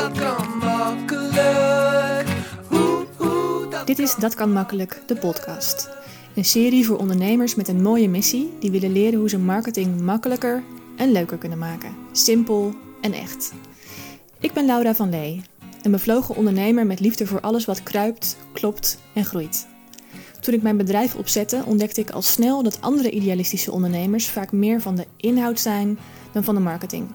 dat kan makkelijk. Dat Dit is Dat kan makkelijk, de podcast. Een serie voor ondernemers met een mooie missie die willen leren hoe ze marketing makkelijker en leuker kunnen maken. Simpel en echt. Ik ben Laura van Lee, een bevlogen ondernemer met liefde voor alles wat kruipt, klopt en groeit. Toen ik mijn bedrijf opzette, ontdekte ik al snel dat andere idealistische ondernemers vaak meer van de inhoud zijn dan van de marketing.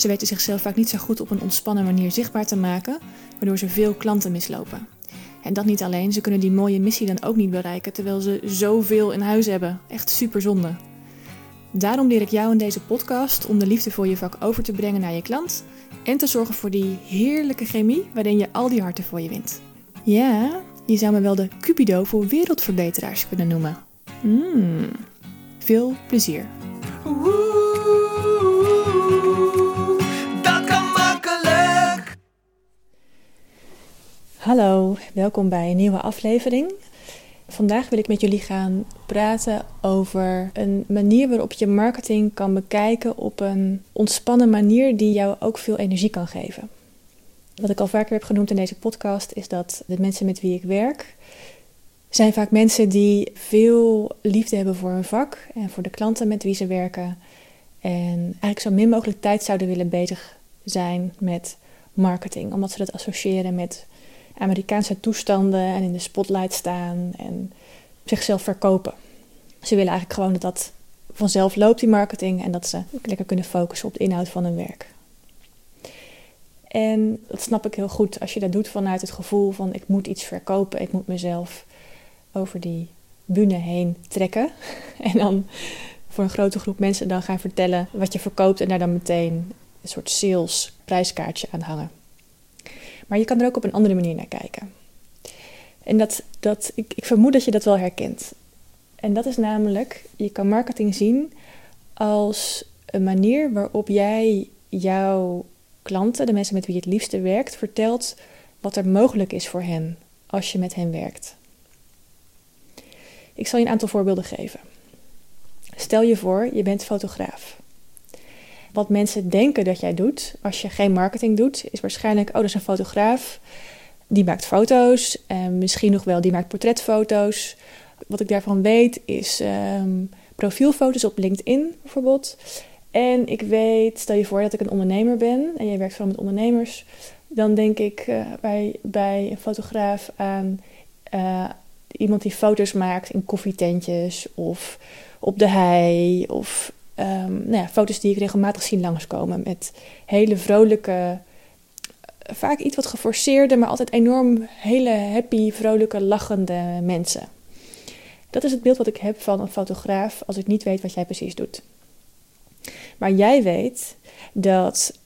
Ze weten zichzelf vaak niet zo goed op een ontspannen manier zichtbaar te maken, waardoor ze veel klanten mislopen. En dat niet alleen, ze kunnen die mooie missie dan ook niet bereiken terwijl ze zoveel in huis hebben. Echt super zonde. Daarom leer ik jou in deze podcast om de liefde voor je vak over te brengen naar je klant en te zorgen voor die heerlijke chemie waarin je al die harten voor je wint. Ja, je zou me wel de Cupido voor wereldverbeteraars kunnen noemen. Mm. Veel plezier. Hallo, welkom bij een nieuwe aflevering. Vandaag wil ik met jullie gaan praten over een manier waarop je marketing kan bekijken op een ontspannen manier die jou ook veel energie kan geven. Wat ik al vaker heb genoemd in deze podcast is dat de mensen met wie ik werk zijn vaak mensen die veel liefde hebben voor hun vak en voor de klanten met wie ze werken. En eigenlijk zo min mogelijk tijd zouden willen bezig zijn met marketing, omdat ze dat associëren met Amerikaanse toestanden en in de spotlight staan en zichzelf verkopen. Ze willen eigenlijk gewoon dat dat vanzelf loopt, die marketing, en dat ze lekker kunnen focussen op de inhoud van hun werk. En dat snap ik heel goed als je dat doet vanuit het gevoel van ik moet iets verkopen, ik moet mezelf over die bühne heen trekken. En dan voor een grote groep mensen dan gaan vertellen wat je verkoopt en daar dan meteen een soort sales prijskaartje aan hangen. Maar je kan er ook op een andere manier naar kijken. En dat, dat, ik, ik vermoed dat je dat wel herkent. En dat is namelijk, je kan marketing zien als een manier waarop jij jouw klanten, de mensen met wie je het liefste werkt, vertelt wat er mogelijk is voor hen als je met hen werkt. Ik zal je een aantal voorbeelden geven. Stel je voor, je bent fotograaf. Wat mensen denken dat jij doet als je geen marketing doet, is waarschijnlijk: oh, dat is een fotograaf. Die maakt foto's. En misschien nog wel, die maakt portretfoto's. Wat ik daarvan weet is ehm, profielfoto's op LinkedIn bijvoorbeeld. En ik weet, stel je voor dat ik een ondernemer ben en jij werkt vooral met ondernemers. Dan denk ik uh, bij, bij een fotograaf aan uh, iemand die foto's maakt in koffietentjes of op de hei. Of um, nou ja, foto's die ik regelmatig zie langskomen met hele vrolijke, vaak iets wat geforceerde, maar altijd enorm hele happy, vrolijke, lachende mensen. Dat is het beeld wat ik heb van een fotograaf als ik niet weet wat jij precies doet. Maar jij weet dat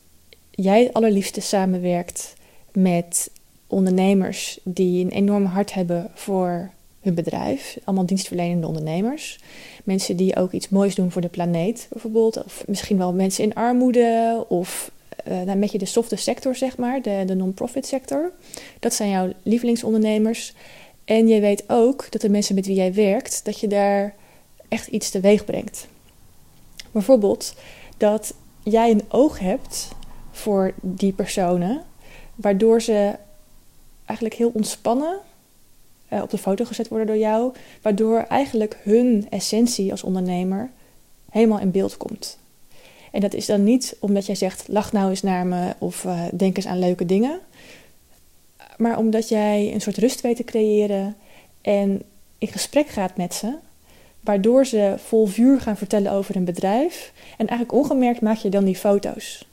jij het allerliefste samenwerkt met ondernemers die een enorm hart hebben voor hun bedrijf. Allemaal dienstverlenende ondernemers. Mensen die ook iets moois doen voor de planeet, bijvoorbeeld. Of misschien wel mensen in armoede. Of uh, een beetje de softe sector, zeg maar. De, de non-profit sector. Dat zijn jouw lievelingsondernemers. En je weet ook dat de mensen met wie jij werkt, dat je daar echt iets teweeg brengt. Bijvoorbeeld dat jij een oog hebt voor die personen, waardoor ze eigenlijk heel ontspannen uh, op de foto gezet worden door jou, waardoor eigenlijk hun essentie als ondernemer helemaal in beeld komt. En dat is dan niet omdat jij zegt: lach nou eens naar me of uh, denk eens aan leuke dingen, maar omdat jij een soort rust weet te creëren en in gesprek gaat met ze, waardoor ze vol vuur gaan vertellen over hun bedrijf. En eigenlijk ongemerkt maak je dan die foto's.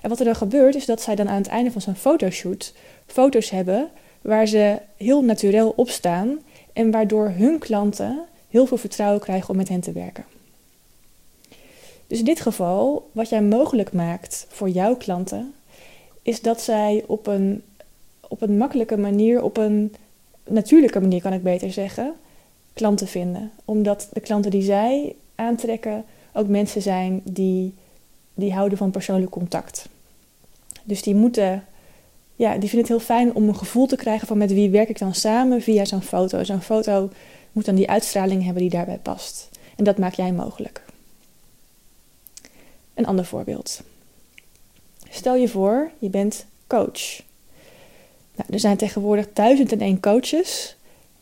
En wat er dan gebeurt, is dat zij dan aan het einde van zo'n fotoshoot foto's hebben waar ze heel natuurlijk opstaan en waardoor hun klanten heel veel vertrouwen krijgen om met hen te werken. Dus in dit geval, wat jij mogelijk maakt voor jouw klanten, is dat zij op een, op een makkelijke manier, op een natuurlijke manier kan ik beter zeggen, klanten vinden. Omdat de klanten die zij aantrekken ook mensen zijn die, die houden van persoonlijk contact. Dus die moeten, ja, die vinden het heel fijn om een gevoel te krijgen van met wie werk ik dan samen via zo'n foto. Zo'n foto moet dan die uitstraling hebben die daarbij past. En dat maak jij mogelijk. Een ander voorbeeld. Stel je voor, je bent coach? Nou, er zijn tegenwoordig duizend en één coaches.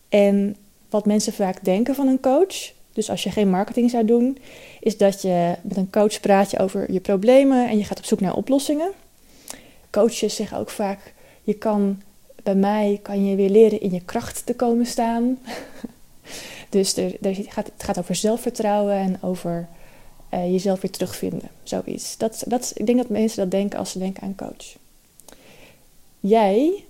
En wat mensen vaak denken van een coach, dus als je geen marketing zou doen, is dat je met een coach praat je over je problemen en je gaat op zoek naar oplossingen. Coaches zeggen ook vaak: je kan bij mij kan je weer leren in je kracht te komen staan. dus er, er gaat, het gaat over zelfvertrouwen en over uh, jezelf weer terugvinden. Zoiets. Dat, dat, ik denk dat mensen dat denken als ze denken aan coach. Jij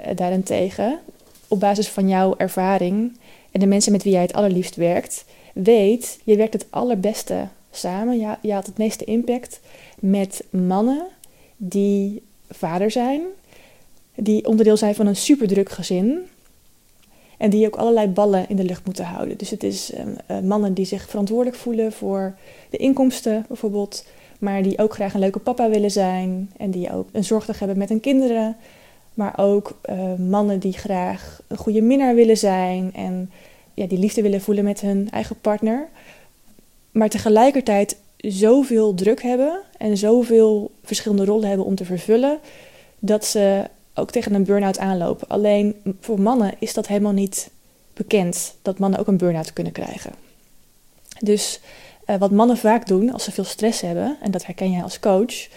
uh, daarentegen, op basis van jouw ervaring en de mensen met wie jij het allerliefst werkt, weet, je werkt het allerbeste samen. Je, je had het meeste impact met mannen die vader zijn, die onderdeel zijn van een superdruk gezin. En die ook allerlei ballen in de lucht moeten houden. Dus het is uh, mannen die zich verantwoordelijk voelen voor de inkomsten bijvoorbeeld. Maar die ook graag een leuke papa willen zijn. En die ook een zorg hebben met hun kinderen. Maar ook uh, mannen die graag een goede minnaar willen zijn. En ja, die liefde willen voelen met hun eigen partner. Maar tegelijkertijd zoveel druk hebben. En zoveel verschillende rollen hebben om te vervullen. Dat ze ook tegen een burn-out aanlopen. Alleen voor mannen is dat helemaal niet bekend dat mannen ook een burn-out kunnen krijgen. Dus uh, wat mannen vaak doen als ze veel stress hebben, en dat herken jij als coach,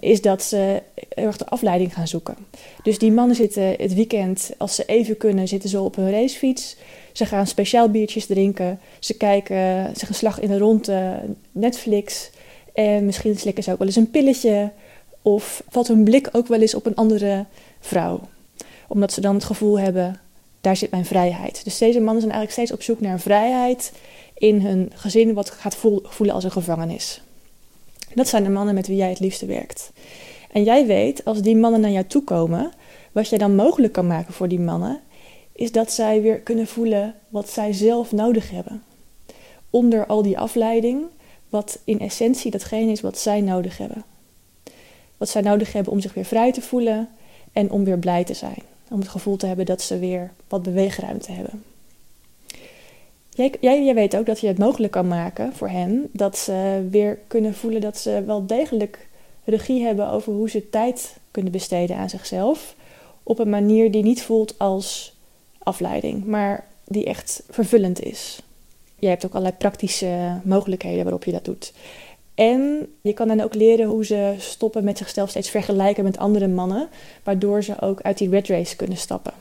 is dat ze erg de afleiding gaan zoeken. Dus die mannen zitten het weekend, als ze even kunnen, zitten ze op hun racefiets. Ze gaan speciaal biertjes drinken. Ze kijken zich een slag in de ronde Netflix. En misschien slikken ze ook wel eens een pilletje. Of valt hun blik ook wel eens op een andere vrouw. Omdat ze dan het gevoel hebben, daar zit mijn vrijheid. Dus deze mannen zijn eigenlijk steeds op zoek naar vrijheid in hun gezin, wat gaat voelen als een gevangenis. Dat zijn de mannen met wie jij het liefste werkt. En jij weet, als die mannen naar jou toe komen, wat jij dan mogelijk kan maken voor die mannen, is dat zij weer kunnen voelen wat zij zelf nodig hebben. Onder al die afleiding, wat in essentie datgene is wat zij nodig hebben. Wat zij nodig hebben om zich weer vrij te voelen, en om weer blij te zijn. Om het gevoel te hebben dat ze weer wat beweegruimte hebben. Jij, jij, weet ook dat je het mogelijk kan maken voor hen dat ze weer kunnen voelen dat ze wel degelijk regie hebben over hoe ze tijd kunnen besteden aan zichzelf. Op een manier die niet voelt als afleiding, maar die echt vervullend is. Jij hebt ook allerlei praktische mogelijkheden waarop je dat doet. En je kan dan ook leren hoe ze stoppen met zichzelf steeds vergelijken met andere mannen, waardoor ze ook uit die red race kunnen stappen.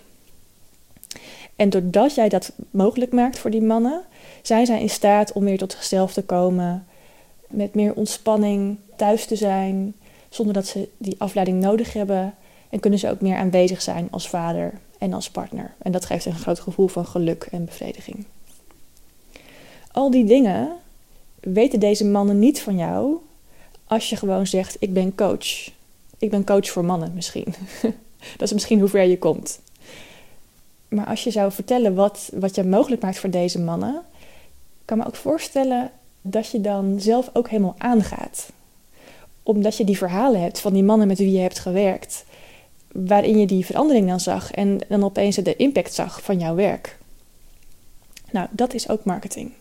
En doordat jij dat mogelijk maakt voor die mannen, zijn zij in staat om weer tot zichzelf te komen, met meer ontspanning thuis te zijn, zonder dat ze die afleiding nodig hebben. En kunnen ze ook meer aanwezig zijn als vader en als partner. En dat geeft een groot gevoel van geluk en bevrediging. Al die dingen weten deze mannen niet van jou als je gewoon zegt: Ik ben coach. Ik ben coach voor mannen misschien. dat is misschien hoe ver je komt. Maar als je zou vertellen wat, wat je mogelijk maakt voor deze mannen, kan me ook voorstellen dat je dan zelf ook helemaal aangaat. Omdat je die verhalen hebt van die mannen met wie je hebt gewerkt, waarin je die verandering dan zag en dan opeens de impact zag van jouw werk. Nou, dat is ook marketing.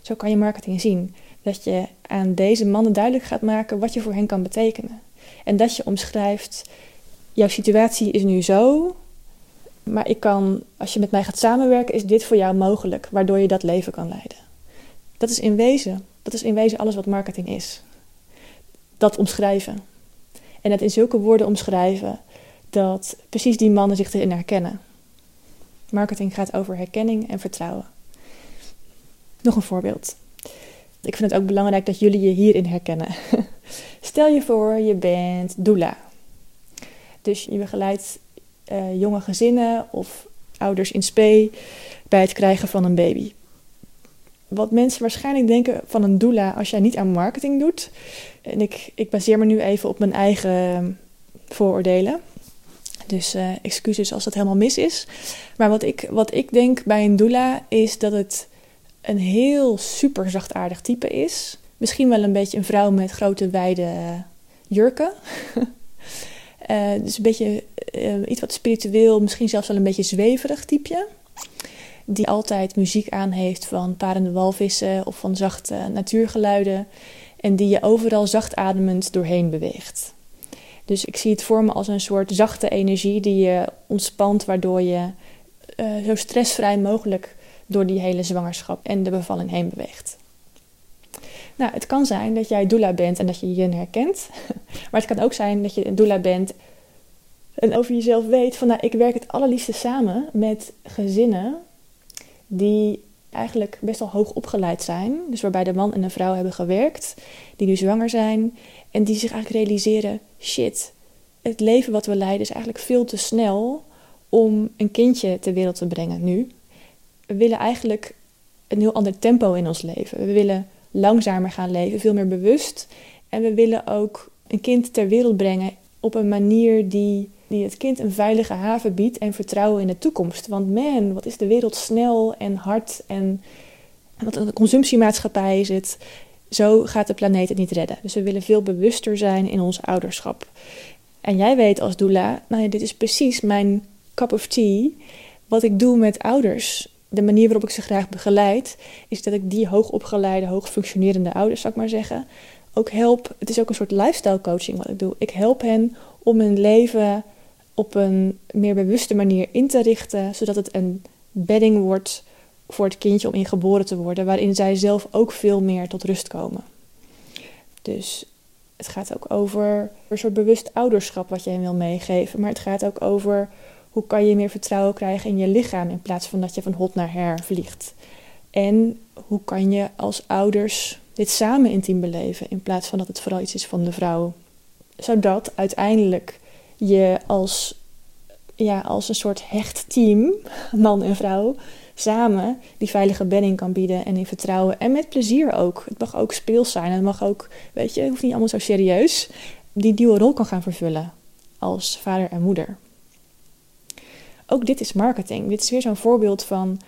Zo kan je marketing zien. Dat je aan deze mannen duidelijk gaat maken wat je voor hen kan betekenen. En dat je omschrijft, jouw situatie is nu zo, maar ik kan, als je met mij gaat samenwerken, is dit voor jou mogelijk, waardoor je dat leven kan leiden. Dat is in wezen, dat is in wezen alles wat marketing is. Dat omschrijven. En het in zulke woorden omschrijven dat precies die mannen zich erin herkennen. Marketing gaat over herkenning en vertrouwen. Nog een voorbeeld. Ik vind het ook belangrijk dat jullie je hierin herkennen. Stel je voor, je bent doula. Dus je begeleidt uh, jonge gezinnen of ouders in spe bij het krijgen van een baby. Wat mensen waarschijnlijk denken van een doula als jij niet aan marketing doet. En ik, ik baseer me nu even op mijn eigen vooroordelen. Dus uh, excuses als dat helemaal mis is. Maar wat ik, wat ik denk bij een doula is dat het een heel super zachtaardig type is. Misschien wel een beetje een vrouw met grote wijde eh, jurken. uh, dus een beetje uh, iets wat spiritueel, misschien zelfs wel een beetje zweverig typeje. Die altijd muziek aan heeft van parende walvissen of van zachte natuurgeluiden. En die je overal zacht ademend doorheen beweegt. Dus ik zie het voor me als een soort zachte energie die je ontspant, waardoor je uh, zo stressvrij mogelijk door die hele zwangerschap en de bevalling heen beweegt. Nou, het kan zijn dat jij doula bent en dat je je herkent. Maar het kan ook zijn dat je een doula bent en over jezelf weet van nou, ik werk het allerliefste samen met gezinnen die eigenlijk best wel hoog opgeleid zijn. Dus waarbij de man en de vrouw hebben gewerkt, die nu zwanger zijn en die zich eigenlijk realiseren: shit, het leven wat we leiden is eigenlijk veel te snel om een kindje ter wereld te brengen nu. We willen eigenlijk een heel ander tempo in ons leven. We willen langzamer gaan leven, veel meer bewust. En we willen ook een kind ter wereld brengen op een manier die, die het kind een veilige haven biedt en vertrouwen in de toekomst. Want man, wat is de wereld snel en hard en wat een consumptiemaatschappij is het. Zo gaat de planeet het niet redden. Dus we willen veel bewuster zijn in ons ouderschap. En jij weet als doula, nou ja, dit is precies mijn cup of tea. Wat ik doe met ouders, de manier waarop ik ze graag begeleid, is dat ik die hoogopgeleide, hoogfunctionerende ouders, zou ik maar zeggen, ook help. Het is ook een soort lifestyle coaching wat ik doe. Ik help hen om hun leven op een meer bewuste manier in te richten, zodat het een bedding wordt voor het kindje om in geboren te worden, waarin zij zelf ook veel meer tot rust komen. Dus het gaat ook over een soort bewust ouderschap wat je hen wil meegeven, maar het gaat ook over hoe kan je meer vertrouwen krijgen in je lichaam in plaats van dat je van hot naar her vliegt. En hoe kan je als ouders dit samen intiem beleven in plaats van dat het vooral iets is van de vrouw. Zodat uiteindelijk je als, ja, als een soort hecht team, man en vrouw, samen die veilige bedding kan bieden en in vertrouwen en met plezier ook. Het mag ook speels zijn, het mag ook, weet je, het hoeft niet allemaal zo serieus, die nieuwe rol kan gaan vervullen als vader en moeder. Ook dit is marketing. Dit is weer zo'n voorbeeld van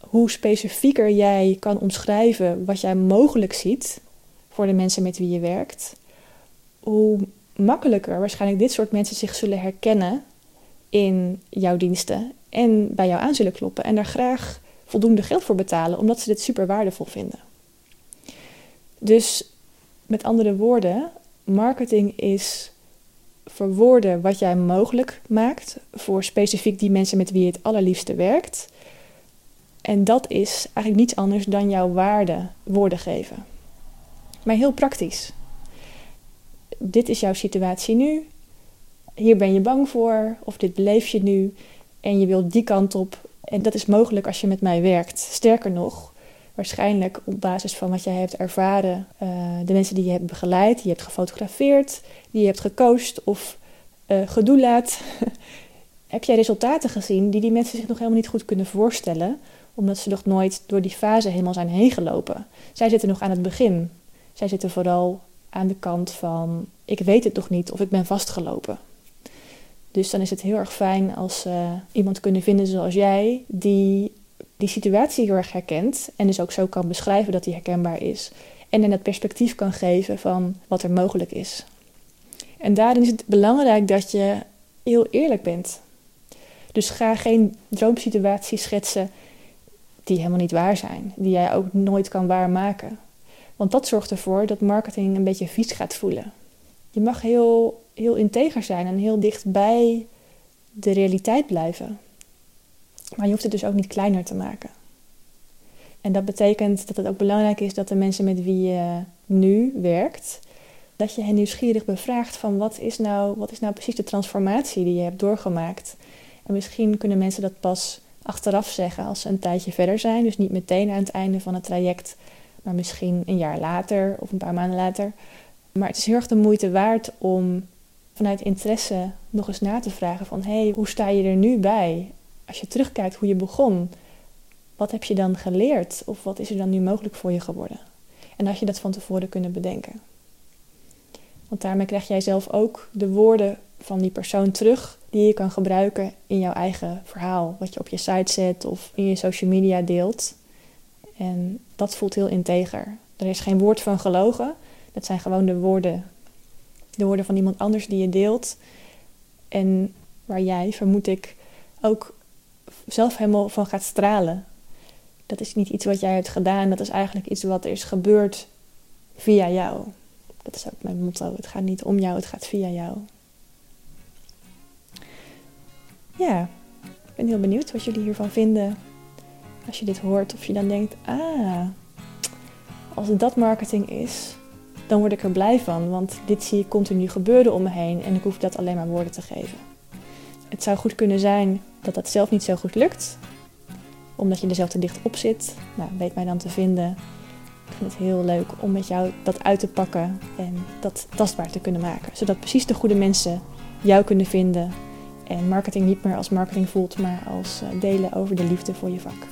hoe specifieker jij kan omschrijven wat jij mogelijk ziet voor de mensen met wie je werkt, hoe makkelijker waarschijnlijk dit soort mensen zich zullen herkennen in jouw diensten en bij jou aan zullen kloppen en daar graag voldoende geld voor betalen, omdat ze dit super waardevol vinden. Dus met andere woorden, marketing is verwoorden wat jij mogelijk maakt voor specifiek die mensen met wie je het allerliefste werkt. En dat is eigenlijk niets anders dan jouw waarde woorden geven. Maar heel praktisch. Dit is jouw situatie nu. Hier ben je bang voor, of dit beleef je nu en je wilt die kant op. En dat is mogelijk als je met mij werkt. Sterker nog, waarschijnlijk op basis van wat jij hebt ervaren, uh, de mensen die je hebt begeleid, die je hebt gefotografeerd, die je hebt gecoacht of uh, gedoelaat, heb jij resultaten gezien die die mensen zich nog helemaal niet goed kunnen voorstellen, omdat ze nog nooit door die fase helemaal zijn heen gelopen. Zij zitten nog aan het begin. Zij zitten vooral aan de kant van ik weet het nog niet of ik ben vastgelopen. Dus dan is het heel erg fijn als ze uh, iemand kunnen vinden zoals jij, die die situatie heel erg herkent en dus ook zo kan beschrijven dat die herkenbaar is. En in het perspectief kan geven van wat er mogelijk is. En daarin is het belangrijk dat je heel eerlijk bent. Dus ga geen droomsituatie schetsen die helemaal niet waar zijn, die jij ook nooit kan waarmaken. Want dat zorgt ervoor dat marketing een beetje vies gaat voelen. Je mag heel, heel integer zijn en heel dicht bij de realiteit blijven. Maar je hoeft het dus ook niet kleiner te maken. En dat betekent dat het ook belangrijk is dat de mensen met wie je nu werkt, dat je hen nieuwsgierig bevraagt van wat is nou, wat is nou precies de transformatie die je hebt doorgemaakt. En misschien kunnen mensen dat pas achteraf zeggen als ze een tijdje verder zijn. Dus niet meteen aan het einde van het traject, maar misschien een jaar later of een paar maanden later. Maar het is heel erg de moeite waard om vanuit interesse nog eens na te vragen van hé, hey, hoe sta je er nu bij? Als je terugkijkt hoe je begon, wat heb je dan geleerd? Of wat is er dan nu mogelijk voor je geworden? En had je dat van tevoren kunnen bedenken? Want daarmee krijg jij zelf ook de woorden van die persoon terug die je kan gebruiken in jouw eigen verhaal, wat je op je site zet of in je social media deelt. En dat voelt heel integer. Er is geen woord van gelogen. Dat zijn gewoon de woorden. De woorden van iemand anders die je deelt. En waar jij, vermoed ik, ook zelf helemaal van gaat stralen. Dat is niet iets wat jij hebt gedaan, dat is eigenlijk iets wat er is gebeurd via jou. Dat is ook mijn motto. Het gaat niet om jou, het gaat via jou. Ja, ik ben heel benieuwd wat jullie hiervan vinden. Als je dit hoort, of je dan denkt: ah, als het dat marketing is, dan word ik er blij van. Want dit zie ik continu gebeuren om me heen en ik hoef dat alleen maar woorden te geven. Het zou goed kunnen zijn dat dat zelf niet zo goed lukt, omdat je er zelf te dicht op zit. Nou, weet mij dan te vinden. Ik vind het heel leuk om met jou dat uit te pakken en dat tastbaar te kunnen maken. Zodat precies de goede mensen jou kunnen vinden en marketing niet meer als marketing voelt, maar als eh, delen over de liefde voor je vak.